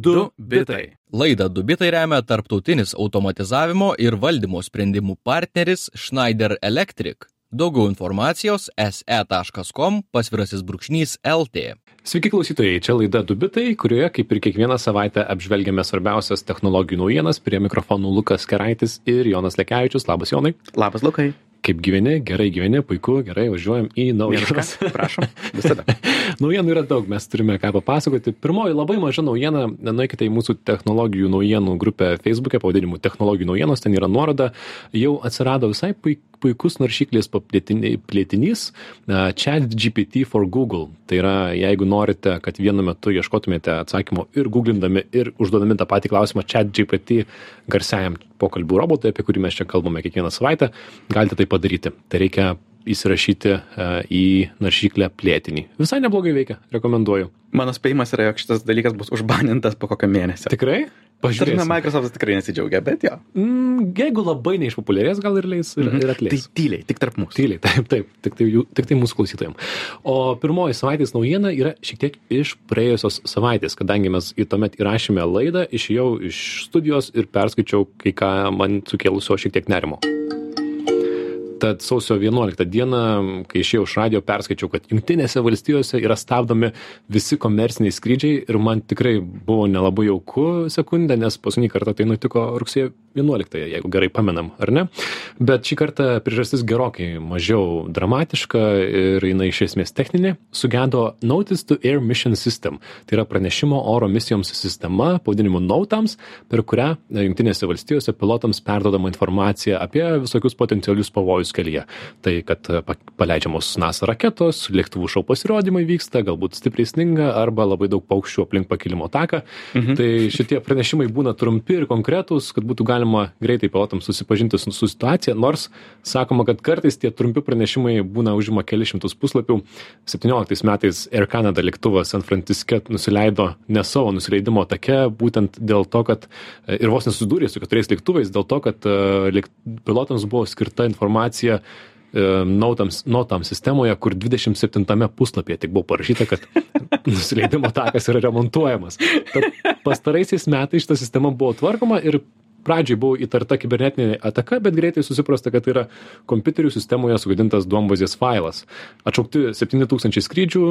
Du bitai. Laidą Dubitai remia tarptautinis automatizavimo ir valdymo sprendimų partneris Schneider Electric. Daugiau informacijos se.com pasvirasis brūkšnys LT. Sveiki klausytojai, čia laida Dubitai, kurioje kaip ir kiekvieną savaitę apžvelgiame svarbiausias technologijų naujienas. Prie mikrofonų Lukas Keraitis ir Jonas Lekevičius. Labas Jonai. Labas Lukai. Kaip gyveni, gerai gyveni, puiku, gerai, važiuojam į naujienas. Prašom, visada. naujienų yra daug, mes turime ką papasakoti. Pirmoji labai maža naujiena, nueikite į mūsų technologijų naujienų grupę Facebook'e, pavadinimu technologijų naujienos, ten yra nuoroda, jau atsirado visai puikiai puikus naršyklės plėtinys Chat GPT for Google. Tai yra, jeigu norite, kad vienu metu ieškotumėte atsakymo ir googlindami, ir užduodami tą patį klausimą Chat GPT garsiajam pokalbių robotui, apie kurį mes čia kalbame kiekvieną savaitę, galite tai padaryti. Tai reikia įsirašyti į naršyklę plėtinį. Visai neblogai veikia, rekomenduoju. Mano spėjimas yra, jog šitas dalykas bus užbanintas po kokio mėnesio. Tikrai? Pažiūrėsime. Microsoftas tikrai nesidžiaugia, bet jo. Mm, jeigu labai neišpopuliarės, gal ir leis ir, ir atleis. Tai tyliai, tik tarp mūsų. Tyliai, taip, taip, tik tai, jų, tik tai mūsų klausytojams. O pirmoji savaitės naujiena yra šiek tiek iš praėjusios savaitės, kadangi mes į tuomet įrašėme laidą, išėjau iš studijos ir perskaičiau kai ką man sukėlusio šiek tiek nerimo tad sausio vienuoliktą dieną kai išėjau iš radijo perskaičiau kad jungtinėse valstijose yra stabdomi visi komerciniai skrydžiai ir man tikrai buvo nelabai jauku sekundę nes paskutinį kartą tai nutiko rugsėjo vienuoliktąją jeigu gerai pamenam ar ne bet šį kartą priežastis gerokai mažiau dramatiška ir jinai iš esmės techninė sugedo notice to air mission system tai yra pranešimo oro misijoms sistema pavadinimu nautams per kurią jungtinėse valstijose pilotams perduodama informacija apie visokius potencialius pavojus pavojus kelyje. Tai, kad e, paleidžiamos NASA raketos, lėktuvų šau pasirodymai vyksta, galbūt stipriai sninga arba labai daug paukščių aplink pakilimo taką. Mhm. Tai šitie pranešimai būna trumpi ir konkretūs, kad būtų galima greitai pilotams susipažinti su, su situacija, nors sakoma, kad kartais tie trumpi pranešimai būna užima kelius šimtus puslapių. 17 metais Air Canada lėktuvas San Franciske nusileido ne savo nusileidimo take, būtent dėl to, kad e, ir vos nesusidūrė su keturiais lėktuvais, dėl to, kad e, pilotams buvo skirta informacija informacija e, notams, notams sistemoje, kur 27 puslapyje tik buvo parašyta, kad nusileidimo takas yra remontuojamas. Tad pastaraisiais metais šita sistema buvo tvarkoma ir pradžiai buvo įtarta kibernetinė ataka, bet greitai susiprasta, kad tai yra kompiuterių sistemoje sugadintas duombazės failas. Atšaukti 7000 skrydžių,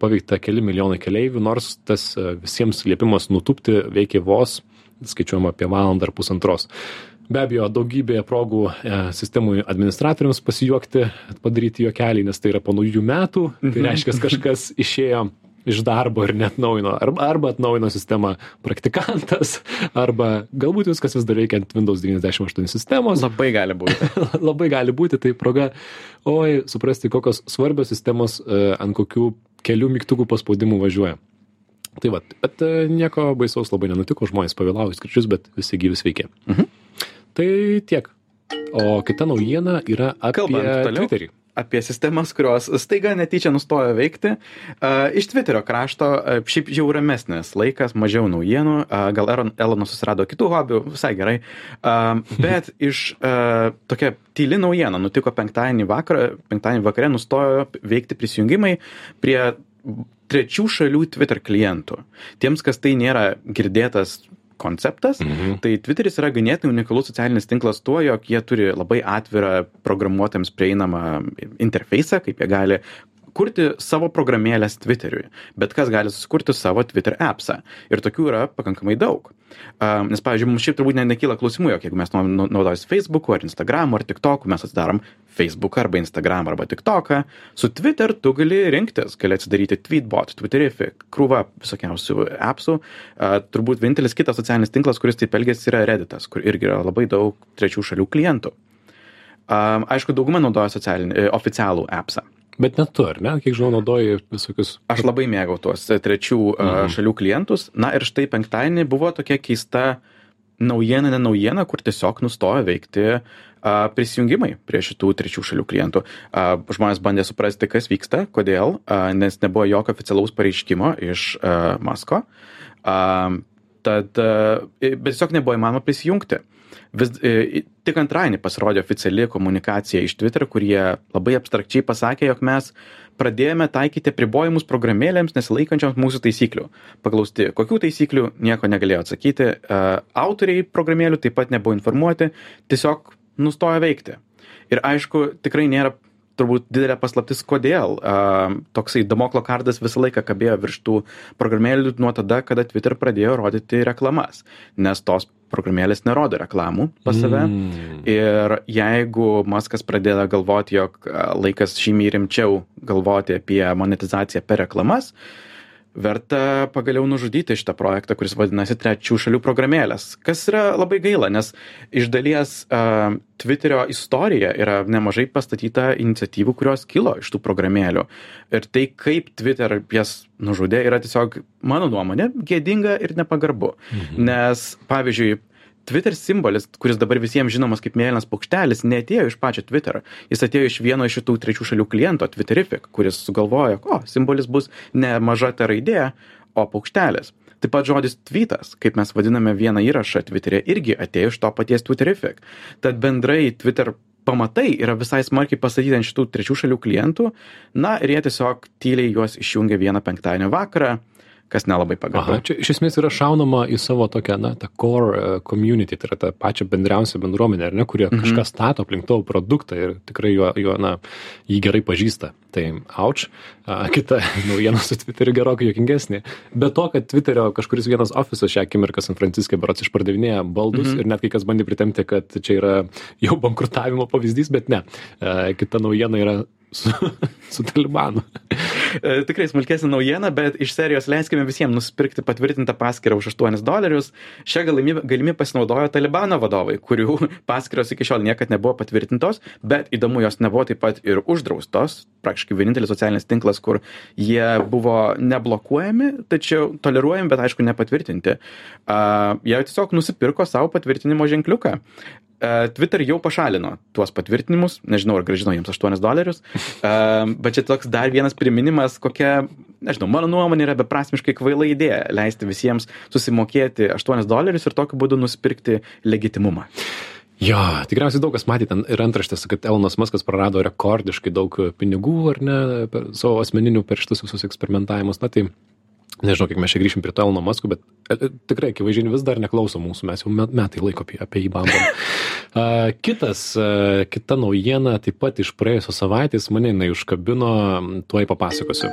paveikta keli milijonai keleivių, nors tas visiems liepimas nutupti veikia vos, skaičiuojama apie valandą ar pusantros be abejo daugybė progų e, sistemų administratoriams pasijuokti padaryti juokelį nes tai yra po naujųjų metų tai Mhm. reiškias kažkas išėjo iš darbo ir neatnaujino arba, arba atnaujino sistemą praktikantas, arba galbūt viskas vis dar veikia ant Windows 98 sistemos. Labai gali būti. Labai gali būti, tai proga, oi, suprasti, kokios svarbios sistemos e, ant kokių kelių mygtukų paspaudimų važiuoja. Tai va, bet e, nieko baisaus labai nenutiko, žmonės pavėlavo į skrydžius, bet visi gyvis veikia. Mhm. Tai tiek. O kita naujiena yra apie Kalbant. Twitterį. Apie sistemas, kurios staiga netyčia nustojo veikti. Iš Twitterio krašto šiaip jau ramesnis laikas, mažiau naujienų. Gal Elon- Elonas susirado kitų hobių, visai gerai. Bet iš tokia tyli naujiena nutiko penktadienį vakarą. Penktadienį vakare nustojo veikti prisijungimai prie trečių šalių Twitter klientų. Tiems, kas tai nėra girdėtas konceptas, Mhm. tai Twitteris yra ganėtinai unikalus socialinis tinklas tuo, jog jie turi labai atvirą programuotėms prieinamą interfeisą, kaip jie gali kurti savo programėlės Twitteriui, bet kas gali susikurti savo Twitter appsą. Ir tokių yra pakankamai daug. Um, nes, pavyzdžiui, mums šiaip turbūt net nekyla klausimų, jog jeigu mes nau- naudojasi Facebook'u ar Instagram'u ar TikTok'u, mes atsidarom Facebook'ą arba Instagram'ą arba TikTok'ą. Su Twitter tu gali rinktis, gali atsidaryti Tweetbot, Twitterific, krūva visokiausių appsų. Uh, turbūt vienintelis kitas socialinis tinklas, kuris taip elgesi, yra Redditas, kur irgi yra labai daug trečių šalių klientų. Um, aišku, dauguma naudoja socialinį, e, oficialų appsą. Bet net tu, ar ne? Kiek žinau, naudoji visokius. Aš labai mėgau tuos e, trečių mhm. Mhm. šalių klientus. Na ir štai penktadienį buvo tokia keista naujiena, ne naujiena, kur tiesiog nustojo veikti a, prisijungimai prie šitų trečių šalių klientų. A, žmonės bandė suprasti, kas vyksta, kodėl, a, nes nebuvo jokio oficialaus pareiškimo iš a, Masko. Tad, e, bet tiesiog nebuvo įmanoma prisijungti. Vis, e, tik antradienį pasirodė oficiali komunikacija iš Twitter, kurie labai abstrakčiai pasakė, jog mes pradėjome taikyti apribojimus programėlėms nesilaikančioms mūsų taisyklių. Paklausti, kokių taisyklių, nieko negalėjo atsakyti. E, autoriai programėlių taip pat nebuvo informuoti, tiesiog nustojo veikti. Ir aišku, tikrai nėra turbūt didelė paslaptis, kodėl a, toksai damoklo kardas visą laiką kabėjo virš tų programėlių nuo tada, kada Twitter pradėjo rodyti reklamas, nes tos programėlės nerodo reklamų pas save. Mm. Ir jeigu Maskas pradėjo galvoti, jog laikas žymiai rimčiau galvoti apie monetizaciją per reklamas, verta pagaliau nužudyti šitą projektą, kuris vadinasi trečių šalių programėlės. Kas yra labai gaila, nes iš dalies uh, Twitterio istorija yra nemažai pastatyta iniciatyvų, kurios kilo iš tų programėlių. Ir tai, kaip Twitter jas nužudė, yra tiesiog, mano nuomonė, gėdinga ir nepagarbu. Mhm. Nes, pavyzdžiui, Twitter simbolis, kuris dabar visiems žinomas kaip mėlynas paukštelis, neatėjo iš pačio Twitter. Jis atėjo iš vieno iš šitų trečių šalių kliento, Twitterific, kuris sugalvojo, o simbolis bus ne maža ta raidė, o paukštelis. Taip pat žodis tweetas, kaip mes vadiname vieną įrašą Twitter'e, irgi atėjo iš to paties Twitterific. Tad bendrai Twitter pamatai yra visai smarkiai pastatyti ant šitų trečių šalių klientų, na ir jie tiesiog tyliai juos išjungia vieną penktadienio vakarą kas nelabai pagarbu. Čia iš esmės yra šaunama į savo tokią, na, tą core e, community, tai yra tą pačią bendriausią bendruomenę, ar ne, kurie mhm. kažką stato aplink tavo produktą ir tikrai jo, jo, na, jį gerai pažįsta. Tai auč, kita naujiena su Twitteriu gerokai jokingesnė. Be to, kad Twitterio kažkuris vienas ofisas šią akimirką San Franciske berots išpardavinėja baldus mhm. ir net kai kas bandė pritemti, kad čia yra jau bankrutavimo pavyzdys, bet ne. Kita naujiena yra su, su Talibanu. E, tikrai smulkesnė naujiena, bet iš serijos leiskime visiems nusipirkti patvirtintą paskirtą už 8 dolerius. Šią galimybę, galimybę pasinaudojo Talibano vadovai, kurių paskiros iki šiol niekada nebuvo patvirtintos, bet įdomu, jos nebuvo taip pat ir uždraustos. Praktiškai vienintelis socialinis tinklas, kur jie buvo neblokuojami, tačiau toleruojami, bet aišku nepatvirtinti. Uh, jie tiesiog nusipirko savo patvirtinimo ženkliuką. Uh, Twitter jau pašalino tuos patvirtinimus, nežinau, ar gražino jiems 8 dolerius, uh, bet čia toks dar vienas priminimas, kokia, nežinau, mano nuomonė yra beprasmiškai kvaila idėja leisti visiems susimokėti 8 dolerius ir tokiu būdu nusipirkti legitimumą. Jo, tikriausiai daug kas matė ten ir antraštės, kad Elonas Maskas prarado rekordiškai daug pinigų, ar ne, per savo asmeninių per šitus visus eksperimentavimus. Na tai nežinau, kiek mes čia grįšim prie to Elono Masko, bet e, e, tikrai akivaizdžiai vis dar neklauso mūsų, mes jau metai laiko apie, apie jį bambam. Uh, kitas, uh, kita naujiena, taip pat iš praėjusios savaitės, mane jinai užkabino, tuoj papasakosiu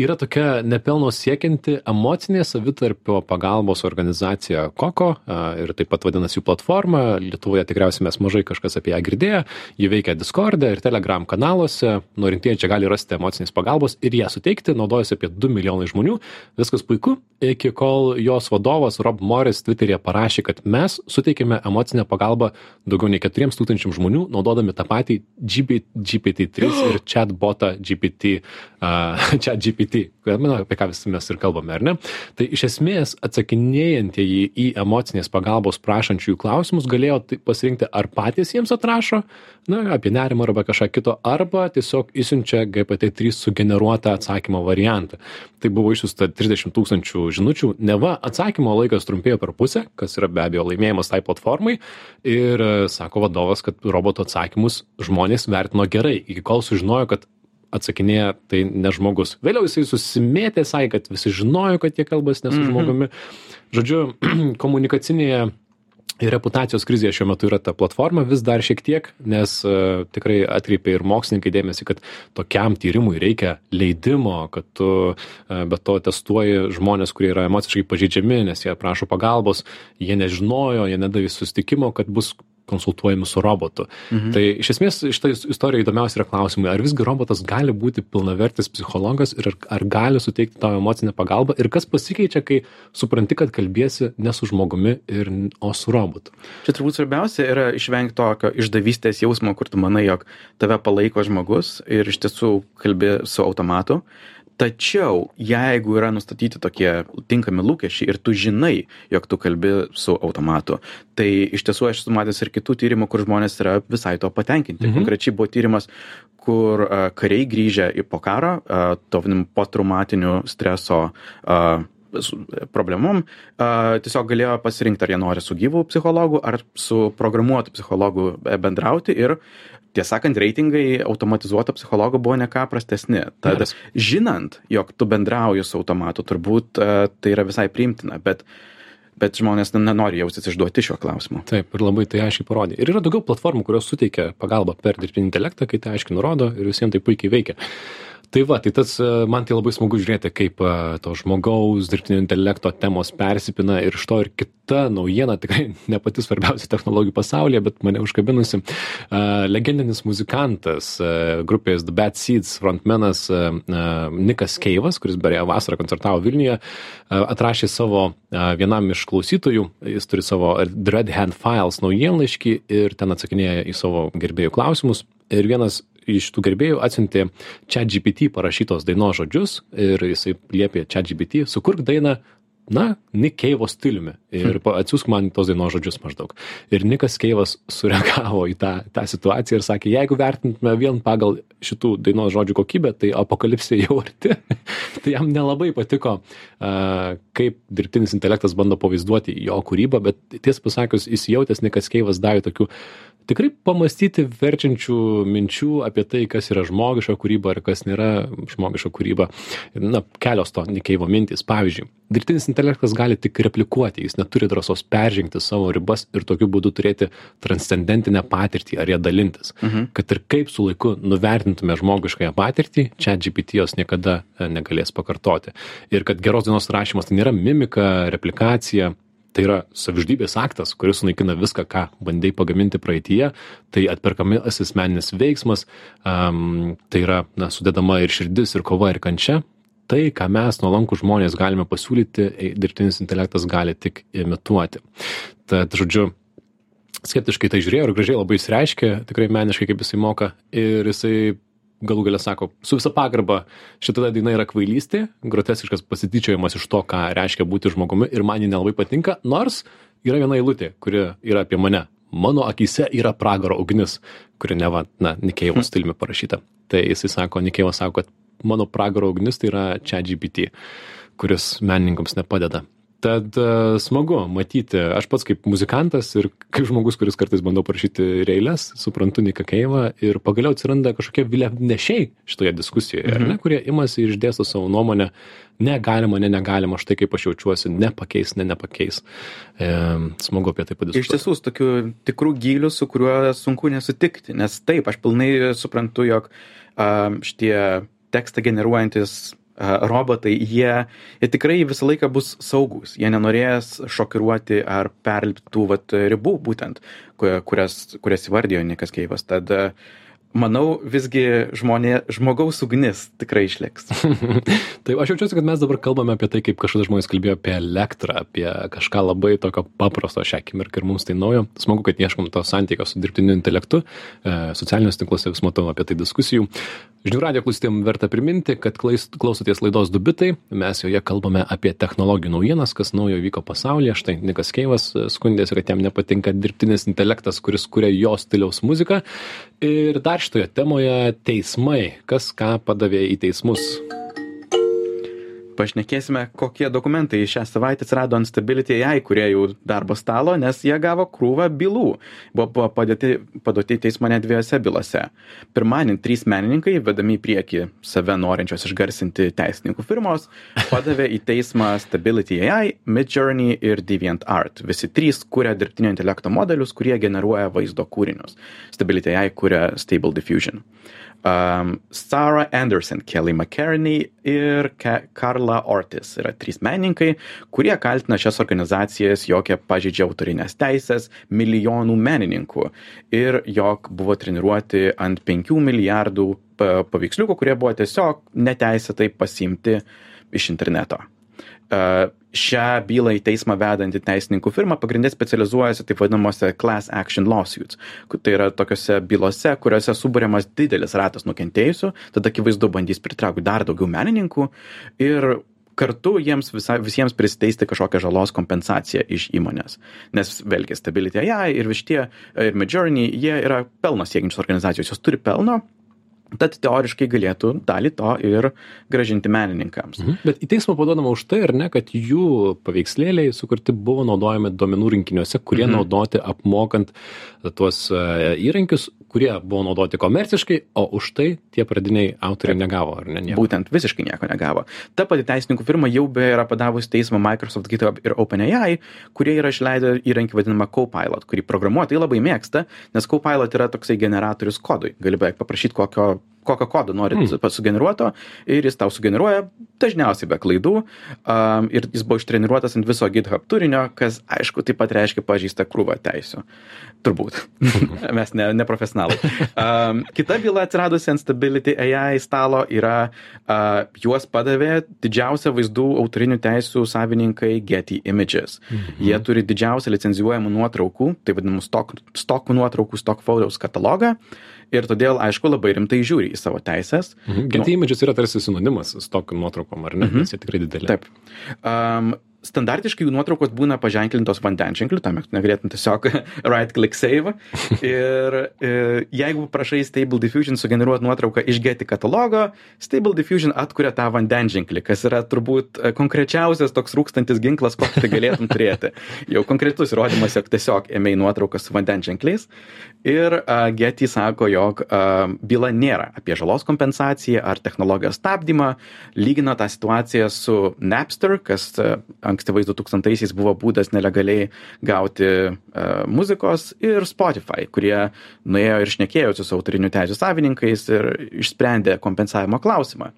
yra tokia nepelno siekianti emocinė savitarpio pagalbos organizacija koko ir taip pat vadinasi jų platforma. Lietuvoje tikriausiai mes mažai kažkas apie ją girdėję. Ji veikia diskorde ir telegram kanaluose. Norintieji čia gali rasti emocinės pagalbos ir ją suteikti. Naudojasi apie du milijonai žmonių. Viskas puiku. Iki kol jos vadovas rob moris tviteryje parašė kad mes suteikiame emocinę pagalbą daugiau nei keturiems tūkstančiams žmonių naudodami tą patį gpt trys ir chatbotą gpt chat gpt GPT, nu, apie ką visi mes ir kalbame, ar ne? Tai iš esmės atsakinėjantieji į emocinės pagalbos prašančiųjų klausimus galėjo tai pasirinkti ar patys jiems atrašo, na, apie nerimą arba kažką kito, arba tiesiog įsiunčia GPT-3 sugeneruotą atsakymo variantą. Tai buvo išsiusta 30 tūkstančių žinučių, neva atsakymo laikas trumpėjo per pusę, kas yra be abejo laimėjimas tai platformai. Ir sako vadovas, kad roboto atsakymus žmonės vertino gerai, iki kol sužinojo, kad atsakinėja tai ne žmogus. Vėliau jisai susimėtė, sakė, kad visi žinojo, kad jie kalbasi ne su mhm. žmogumi. Žodžiu, komunikacinėje reputacijos krizėje šiuo metu yra ta platforma vis dar šiek tiek, nes uh, tikrai atkreipia ir mokslininkai dėmesį, kad tokiam tyrimui reikia leidimo, kad tu uh, be to testuoji žmonės, kurie yra emociškai pažeidžiami, nes jie prašo pagalbos, jie nežinojo, jie nedavė sustikimo, kad bus konsultuojami su robotu. Mhm. Tai iš esmės šitą istoriją įdomiausia yra klausimai, ar visgi robotas gali būti pilnavertis psichologas ir ar, gali suteikti tau emocinę pagalbą ir kas pasikeičia, kai supranti, kad kalbėsi ne su žmogumi, ir, o su robotu. Čia turbūt svarbiausia yra išvengti tokio išdavystės jausmo, kur tu manai, jog tave palaiko žmogus ir iš tiesų kalbė su automatu tačiau jeigu yra nustatyti tokie tinkami lūkesčiai ir tu žinai jog tu kalbi su automatu tai iš tiesų aš esu matęs ir kitų tyrimų kur žmonės yra visai tuo patenkinti mhm. konkrečiai buvo tyrimas kur kariai grįžę į po karo to vadinamo potraumatinio streso a, su problemom, a, tiesiog galėjo pasirinkti, ar jie nori su gyvu psichologu, ar su programuotu psichologu e, bendrauti ir tiesą sakant, reitingai automatizuoto psichologo buvo ne ką prastesni. Tad Geras. žinant, jog tu bendrauji su automatu, turbūt a, tai yra visai priimtina, bet, bet žmonės nenori jaustis išduoti šiuo klausimu. Taip, ir labai tai aiškiai parodė. Ir yra daugiau platformų, kurios suteikia pagalbą per dirbtinį intelektą, kai tai aiškiai nurodo ir visiems tai puikiai veikia. Tai va, tai tas, e, man tai labai smagu žiūrėti, kaip e, to žmogaus dirbtinio intelekto temos persipina ir iš to ir kita naujiena, tikrai ne pati svarbiausia technologijų pasaulyje, bet mane užkabinusi. E, Legendinis muzikantas grupės The Bad Seeds frontmenas Nikas Keivas, kuris beje vasarą koncertavo Vilniuje, atrašė savo vienam iš klausytojų, jis turi savo Dread Hand Files naujienlaiškį ir ten atsakinėja į savo gerbėjų klausimus. Ir vienas iš tų gerbėjų atsiuntė ChatGPT parašytos dainos žodžius ir jisai liepė ChatGPT sukurk dainą na, Nick Keivo stiliumi ir atsiųsk man tos dainos žodžius maždaug. Ir Nikas Keivas sureagavo į tą, tą situaciją ir sakė, jeigu vertintume vien pagal šitų dainos žodžių kokybę, tai apokalipsė jau arti. tai jam nelabai patiko, kaip dirbtinis intelektas bando pavaizduoti jo kūrybą, bet tiesą pasakius, įsijautęs Nikas Keivas davė tokių tikrai pamastyti verčiančių minčių apie tai, kas yra žmogiška kūryba ir kas nėra žmogiška kūryba. Na, kelios to Nikeivo mintys. Pavyzdžiui, dirbtinis intelektas gali tik replikuoti, jis neturi drąsos peržengti savo ribas ir tokiu būdu turėti transcendentinę patirtį ar ją dalintis. Mhm. Kad ir kaip su laiku nuvertintume žmogiškąją patirtį, čia GPT jos niekada e, negalės pakartoti. Ir kad geros dienos rašymas tai nėra mimika, replikacija, tai yra savižudybės aktas, kuris sunaikina viską, ką bandai pagaminti praeitie, tai atperkami asmeninis veiksmas, um, tai yra na, sudedama ir širdis, ir kova, ir kančia. Tai, ką mes nuolankų žmonės galime pasiūlyti, e, dirbtinis intelektas gali tik imituoti. Tad, žodžiu, skeptiškai tai žiūrėjo ir gražiai labai įsireiškė, tikrai meniškai, kaip jisai moka. Ir jisai galų galę sako, su visa pagarba, šita daina yra kvailystė, groteskiškas pasityčiojimas iš to, ką reiškia būti žmogumi ir man ji nelabai patinka, nors yra viena eilutė, kuri yra apie mane. Mano akise yra pragaro ugnis, kuri neva, na, Nikėjos stiliumi parašyta. Tai jisai sako, Nikėjos sako, kad mano pragaro ugnis tai yra čia GPT, kuris menininkams nepadeda. Tad uh, smagu matyti, aš pats kaip muzikantas ir kaip žmogus, kuris kartais bandau parašyti reilės, suprantu Niką Keivą ir pagaliau atsiranda kažkokie vilėnešiai šitoje diskusijoje, mhm. ne, kurie imasi ir išdėsto savo nuomonę, negalima, ne negalima, štai kaip aš jaučiuosi, nepakeis, ne nepakeis. E, smagu apie tai Iš padiskutuoti. tiesų, su tokiu tikrų giliu, su kuriuo sunku nesutikti, nes taip, aš pilnai suprantu, jog um, šitie tekstą generuojantis a, robotai, jie, jie tikrai visą laiką bus saugus, jie nenorės šokiruoti ar perlipti tų vat, ribų būtent, ku- kurias, kurias įvardijo Nikas Keivas. Tad a, manau, visgi žmonė, žmogaus ugnis tikrai išliks. Tai aš jaučiuosi, kad mes dabar kalbame apie tai, kaip kažkada žmonės kalbėjo apie elektrą, apie kažką labai tokio paprasto šią akimirką ir mums tai naujo. Smagu, kad ieškom to santykio su dirbtiniu intelektu. E, socialiniuose tinkluose vis matau apie tai diskusijų. Žinių radio klausytėm verta priminti, kad klausotės laidos Dubitai. Mes joje kalbame apie technologijų naujienas, kas naujo vyko pasaulyje. Štai Nikas Keivas e, skundėsi, kad jam nepatinka dirbtinis intelektas, kuris kuria jo stiliaus muziką. Ir dar šitoje temoje teismai. Kas ką padavė į teismus. Pašnekėsime, kokie dokumentai šią savaitę atsirado ant Stability AI kuriejų darbo stalo, nes jie gavo krūvą bylų. Buvo padėti, paduoti į teismą net dviejose bylose. Pirmadienį trys menininkai, vedami į priekį save norinčios išgarsinti teisininkų firmos, padavė į teismą Stability AI, Midjourney ir DeviantArt. Visi trys kūrė dirbtinio intelekto modelius, kurie generuoja vaizdo kūrinius. Stability AI kūrė Stable Diffusion. Um, Sarah Anderson, Kelly McCartney ir Ke Karla Ortiz yra trys menininkai, kurie kaltina šias organizacijas, jog jie pažeidžia autorinės teisės milijonų menininkų ir jog buvo treniruoti ant 5 milijardų pa- paveiksliukų, kurie buvo tiesiog neteisėtai pasimti iš interneto. Šią bylą į teismą vedanti teisininkų firma pagrindė specializuojasi taip vadinamuose class action lawsuits. Tai yra tokiuose bylose, kuriuose suburiamas didelis ratas nukentėjusių, tada akivaizdu bandys pritraukti dar daugiau menininkų ir kartu jiems visa, visiems pristeisti kažkokią žalos kompensaciją iš įmonės. Nes vėlgi Stability AI ir vis tie ir Midjourney, jie yra pelno siekiančios organizacijos, jos turi pelno, tad teoriškai galėtų dalį to ir grąžinti menininkams. Mhm. Bet į teismą paduodama už tai, ar ne, kad jų paveikslėliai sukurti buvo naudojami duomenų rinkiniuose, kurie Mhm. naudoti apmokant tuos e, įrankius, kurie buvo naudoti komerciškai, o už tai tie pradiniai autoriai negavo, ar ne? Nieko. Būtent visiškai nieko negavo. Ta pati teisininkų firma jau beje yra padavusi teismą Microsoft, GitHub ir OpenAI, kurie yra išleidę įrankį vadinamą Copilot, kurį programuotojai labai mėgsta, nes Copilot yra toksai generatorius kodui. Gali beveik paprašyti kokio kokio kodo norit Mm. mm. sugeneruoto ir jis tau sugeneruoja dažniausiai be klaidų um, ir jis buvo ištreniruotas ant viso GitHub turinio, kas aišku taip pat reiškia pažįsta krūvą teisų. Turbūt. Mes ne, neprofesionalai. Um, kita byla atsiradusi ant Stability AI stalo yra, uh, juos padavė didžiausia vaizdų autorinių teisų savininkai Getty Images. Mhm. Jie turi didžiausią licenzijuojamų nuotraukų, tai vadinamų stok, stokų nuotraukų, stock photos katalogą. Ir todėl, aišku, labai rimtai žiūri į savo teisės. Mhm. Get images yra tarsi sinonimas su tokiu nuotraukom, ar ne? Mhm. Jie tikrai dideli. Taip. Um, standartiškai jų nuotraukos būna paženklintos vandenženkliu, tam tu negalėtum tiesiog right click save. Ir e, jeigu prašai Stable Diffusion sugeneruoti nuotrauką iš Getty katalogo, Stable Diffusion atkuria tą vandenženklį, kas yra turbūt e, konkrečiausias toks rūkstantis ginklas, kokį tai galėtum turėti. Jau konkretus įrodymas, jog tiesiog ėmėjai nuotraukas su vandenženkliais. Ir uh, Getty sako, jog uh, byla nėra apie žalos kompensaciją ar technologijos stabdymą, lygina tą situaciją su Napster, kas uh, ankstyvais 2000-aisiais buvo būdas nelegaliai gauti uh, muzikos, ir Spotify, kurie nuėjo ir šnekėjosi su autorinių teisų savininkais ir išsprendė kompensavimo klausimą.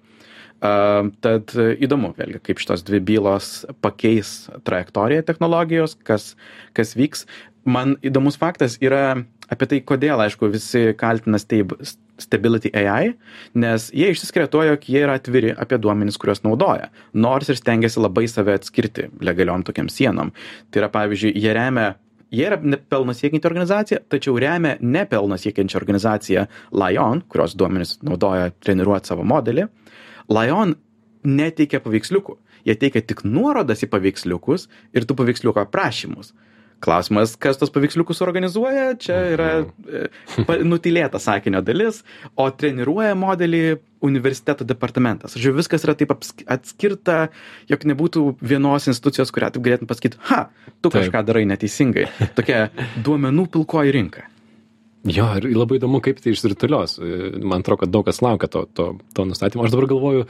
Uh, tad įdomu, vėlgi, kaip šitos dvi bylos pakeis trajektoriją technologijos, kas, kas vyks. Man įdomus faktas yra apie tai, kodėl, aišku, visi kaltina Stab- Stability AI, nes jie išsiskiria tuo, jog jie yra atviri apie duomenis, kuriuos naudoja, nors ir stengiasi labai save atskirti legaliom tokiam sienom. Tai yra, pavyzdžiui, jie remia Jie yra pelno siekianti organizacija, tačiau remia ne pelno siekiančią organizaciją Lion, kurios duomenis naudoja treniruoti savo modelį. Lion neteikia paveiksliukų. Jie teikia tik nuorodas į paveiksliukus ir tų paveiksliukų aprašymus. Klausimas, kas tos paveiksliukus organizuoja, čia yra e, nutylėta sakinio dalis, o treniruoja modelį universiteto departamentas. Žodžiu, viskas yra taip atskirta, jog nebūtų vienos institucijos, kurią taip galėtum pasakyti, ha, tu Taip. kažką darai neteisingai. Tokia duomenų pilkoji rinka. Jo, ir labai įdomu, kaip tai išsiritulios. Man atrodo, kad daug kas laukia to, to, to nustatymo. Aš dabar galvoju,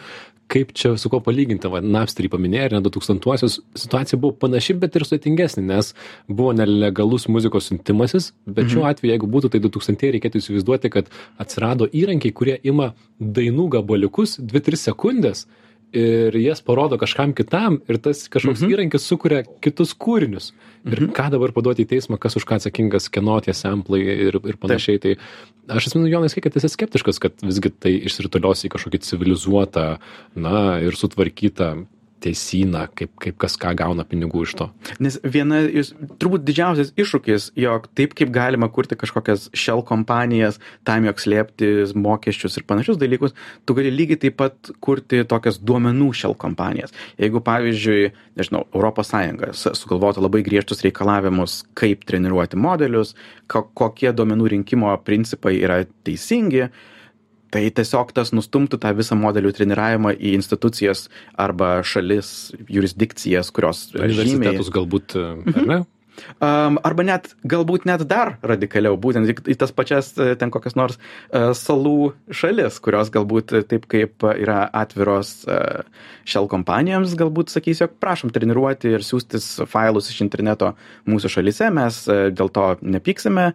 kaip čia su kuo palyginti. Va, Napsterį paminėjai, ir ne 2000-uosius situacija buvo panaši, bet ir sudėtingesnė, nes buvo nelegalus muzikos siuntimasis, bet šiuo atveju, jeigu būtų tai 2000, reikėtų įsivaizduoti, kad atsirado įrankiai, kurie ima dainų gabaliukus 2-3 sekundės ir jas parodo kažkam kitam ir tas kažkoks Mhm. įrankis sukuria kitus kūrinius. Ir ką dabar paduoti į teismą, kas už ką atsakingas, kieno tie samplai ir, ir panašiai. Tai aš atsimenu, Jonas, kiek esi skeptiškas, kad visgi tai išsiritulios į kažkokį civilizuotą, na ir sutvarkytą teisyną, kaip, kaip kas ką gauna pinigų iš to. Nes viena iš, turbūt didžiausias iššūkis, jog taip kaip galima kurti kažkokias shell kompanijas, tam jog slėpti mokesčius ir panašius dalykus, tu gali lygiai taip pat kurti tokias duomenų shell kompanijas. Jeigu, pavyzdžiui, nežinau, ES sugalvotų labai griežtus reikalavimus, kaip treniruoti modelius, ko, kokie duomenų rinkimo principai yra teisingi, tai tiesiog tas nustumtų tą visą modelių treniravimą į institucijas arba šalis, jurisdikcijas, kurios žymiai Universitetus galbūt, ar ne? Arba net, galbūt net dar radikaliau, būtent į, tas pačias e, ten kokias nors uh, salų šalis, kurios galbūt e, taip kaip e, yra atviros shell kompanijoms, galbūt sakys, jog prašom treniruoti ir siūstis failus iš interneto mūsų šalise, mes dėl to nepyksime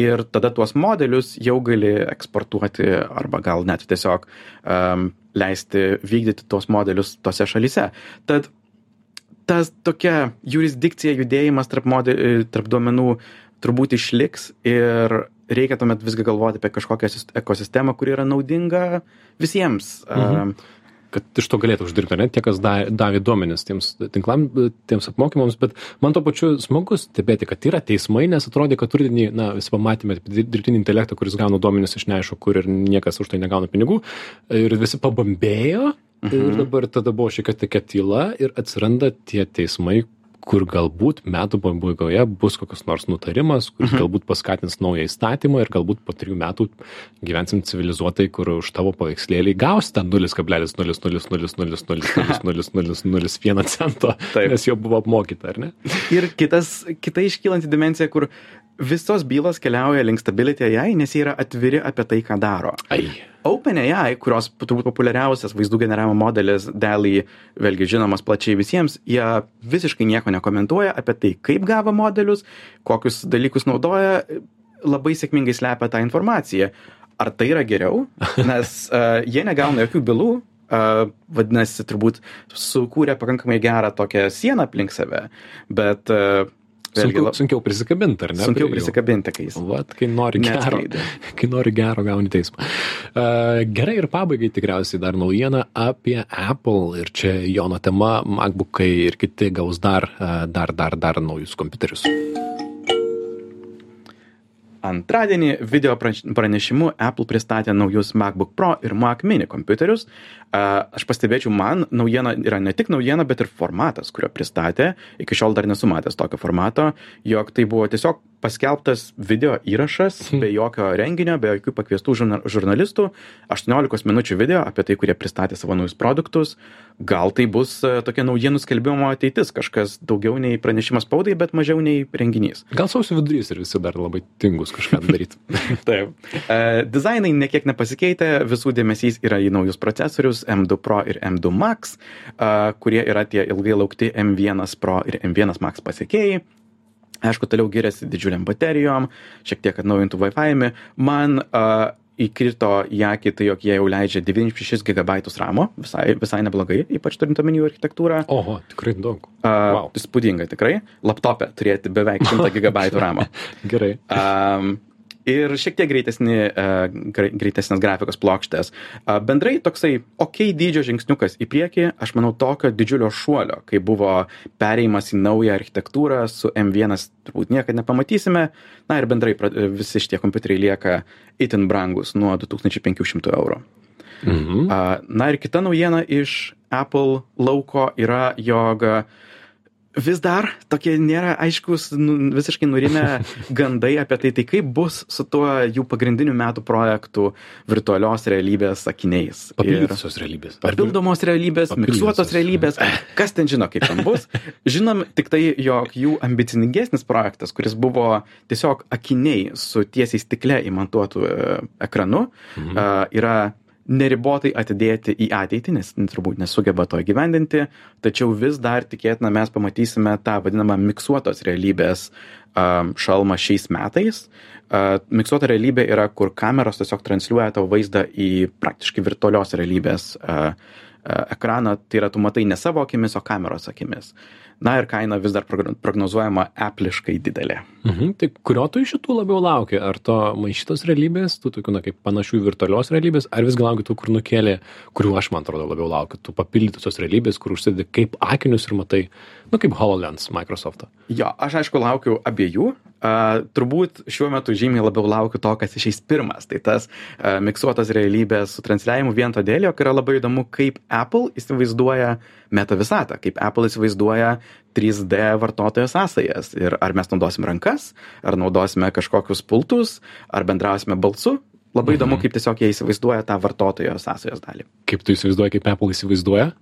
ir tada tuos modelius jau gali eksportuoti arba gal net tiesiog um, leisti vykdyti tuos modelius tose šalise. Tad tas tokia jurisdikcija, judėjimas tarp, model, tarp duomenų turbūt išliks ir reikia tuomet visgi galvoti apie kažkokią sis- ekosistemą, kuri yra naudinga visiems. Mhm. Mhm. kad iš to galėtų uždirbti, ne tie, kas da, davė duomenis tiems tinklam, tiems apmokymams, bet man to pačiu smagu stebėti, kad yra teismai, nes atrodė, kad turinį, na, visi pamatėme dirbtinį intelektą, kuris gauna duomenis iš neaišku, kur ir niekas už tai negauna pinigų, ir visi pabambėjo, ir Mhm. dabar tada buvo šiek tiek tokia tyla ir atsiranda tie teismai, kur galbūt metų pabaigoje bus kokios nors nutarimas, kuris Mhm. galbūt paskatins naują įstatymą ir galbūt po trijų metų gyvensim civilizuotai, kur už tavo paveikslėlį gaus ten 0,000000001 cento, Taip. nes jau buvo apmokyta, ar ne? Ir kitas, kita iškylanti dimensija, kur visos bylos keliauja link Stability AI, nes jie yra atviri apie tai, ką daro. Ai. OpenAI, kurios turbūt populiariausias vaizdų generavimo modelis, DALI, vėlgi žinomas plačiai visiems, jie visiškai nieko nekomentuoja apie tai, kaip gavo modelius, kokius dalykus naudoja, labai sėkmingai slepia tą informaciją. Ar tai yra geriau? Nes uh, jie negauna jokių bylų, uh, vadinasi, turbūt sukūrė pakankamai gerą tokią sieną aplink save, bet uh, Sunkiau, lab- sunkiau prisikabinti, ar ne? sunkiau prisikabinti, kai jis Vat, kai nori gero, kai nori gero gauni teismą. Uh, gerai ir pabaigai tikriausiai dar naujiena apie Apple ir čia Jono tema, MacBookai ir kiti gaus dar, uh, dar, dar, dar naujus kompiuterius. Antradienį video praneš- pranešimu Apple pristatė naujus MacBook Pro ir Mac mini kompiuterius. Aš pastebėčiau, man naujiena yra ne tik naujiena, bet ir formatas, kurio pristatė. Iki šiol dar nesu matęs tokio formato, jog tai buvo tiesiog paskelbtas video įrašas be jokio renginio, be jokių pakviestų žurna- žurnalistų. 18 minučių video apie tai, kurie pristatė savo naujus produktus. Gal tai bus e, tokia naujienų skelbimo ateitis, kažkas daugiau nei pranešimas spaudai, bet mažiau nei renginys. Gal sausio vidurys ir visi dar labai tingus kažką daryti. Taip. E, dizainai nekiek nepasikeitė, visų dėmesys yra į naujus procesorius M2 Pro ir M2 Max, kurie yra tie ilgai laukti M1 Pro ir M1 Max pasiekėjai. Aišku, toliau giriasi didžiuliam baterijom, šiek tiek atnaujintų Wi-Fi. Man uh, įkrito į akį tai, jog jie jau leidžia 96 GB RAM, visai, visai neblogai, ypač turint omeny jų architektūrą. Oho, tikrai daug. Uh, Wow. Įspūdinga tikrai. Laptopė turėti beveik 100 GB RAM. Gerai. Um, ir šiek tiek greitesni, uh, gre- greitesnės grafikos plokštės. Uh, bendrai toksai ok dydžio žingsniukas į priekį, aš manau, tokio didžiulio šuolio, kai buvo pereimas į naują architektūrą su M1, turbūt niekada nepamatysime. Na ir bendrai visi šitie kompiuteriai lieka itin brangus nuo 2500 eurų. Mhm. Na ir kita naujiena iš Apple lauko yra, jog vis dar tokie nėra aiškus, nu, visiškai nurimę gandai apie tai, tai kaip bus su tuo jų pagrindiniu metų projektu virtualios realybės akiniais. Ir Papildytos realybės. Papildomos realybės, miksuotos realybės, kas ten žino, kaip ten bus. Žinom tik tai, jog jų ambicingesnis projektas, kuris buvo tiesiog akiniai su tiesiai stikle įmontuotu e, ekranu, Mhm. a, yra neribotai atidėti į ateitį, nes turbūt nesugeba to įgyvendinti, tačiau vis dar tikėtina mes pamatysime tą vadinamą miksuotos realybės šalmą šiais metais. Miksuota realybė yra, kur kameros tiesiog transliuoja tavo vaizdą į praktiškai virtualios realybės ekraną, tai yra tu matai ne savo akimis, o kameros akimis. Na ir kaina vis dar progno- prognozuojama epliškai didelė. Mhm. Tai kurio tu iš šitų labiau lauki? Ar to maišytos realybės, tų tokių, na, kaip panašių virtualios realybės, ar visgi lauki tų, kur nukėlė, kurių aš, man atrodo, labiau laukiu, tų papildytosios realybės, kur užsidedi kaip akinius ir matai, nu, kaip HoloLens Microsoft'o. Jo, aš aišku laukiu abiejų. Uh, turbūt šiuo metu žymiai labiau laukiu to, kas išeis pirmas. Tai tas uh, miksuotas realybės su transliavimu vien todėl, jog yra labai įdomu, kaip Apple įsivaizduoja meta visatą, kaip Apple įsivaizduoja 3D vartotojo sąsajas. Ir ar mes naudosim rankas, ar naudosime kažkokius pultus, ar bendrausime balsu. Labai įdomu, kaip tiesiog jie įsivaizduoja tą vartotojo sąsajos dalį. Kaip tu įsivaizduoji, kaip Apple įsivaizduoja?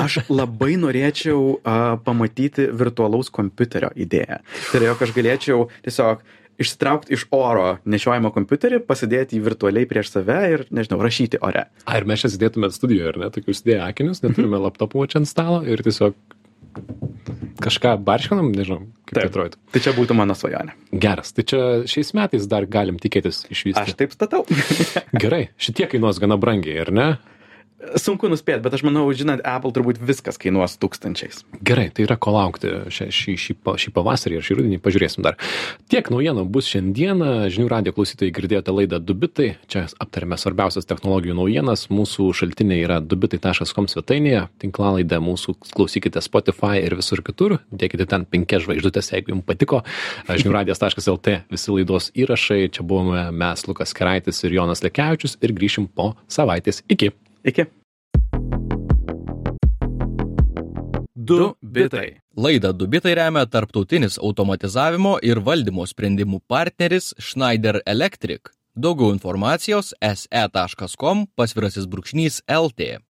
Aš labai norėčiau uh, pamatyti virtualaus kompiuterio idėją. Tai yra, jog aš galėčiau tiesiog išsitraukti iš oro nešiojimo kompiuterį, pasidėti jį virtualiai prieš save ir, nežinau, rašyti ore. Ar mes čia sėdėtume studijoje, ar ne, tokius dėję akinius, neturime laptopų čia ant stalo ir tiesiog kažką barškinam, nežinau, kaip tai atrodytų. Tai čia būtų mano svajonė. Geras, tai čia šiais metais dar galim tikėtis Aš išvystyti. taip statau. Gerai, šitie kainuos gana brangiai, ar ne? Sunku nuspėti, bet aš manau, žinant, Apple turbūt viskas kainuos tūkstančiais. Gerai, tai yra ko laukti šį, šį, pa- šį pavasarį ir šį rudenį, pažiūrėsim dar. Tiek naujienų bus šiandieną, žinių radio klausytojai girdėjote laidą Dubitai, čia aptarėme svarbiausias technologijų naujienas, mūsų šaltiniai yra dubitai.com svetainėje, tinklalaidė mūsų klausykite Spotify ir visur kitur, dėkite ten penkias žvaigždutės, jeigu jums patiko, žinių radijas.lt visi laidos įrašai, čia buvome mes, Lukas Keraitis ir Jonas Lekevičius ir grįšim po savaitės. Iki. Iki. Du bitai. Laidą Dubitai remia tarptautinis automatizavimo ir valdymo sprendimų partneris Schneider Electric. Daugiau informacijos se.com pasvirasis brūkšnys LT.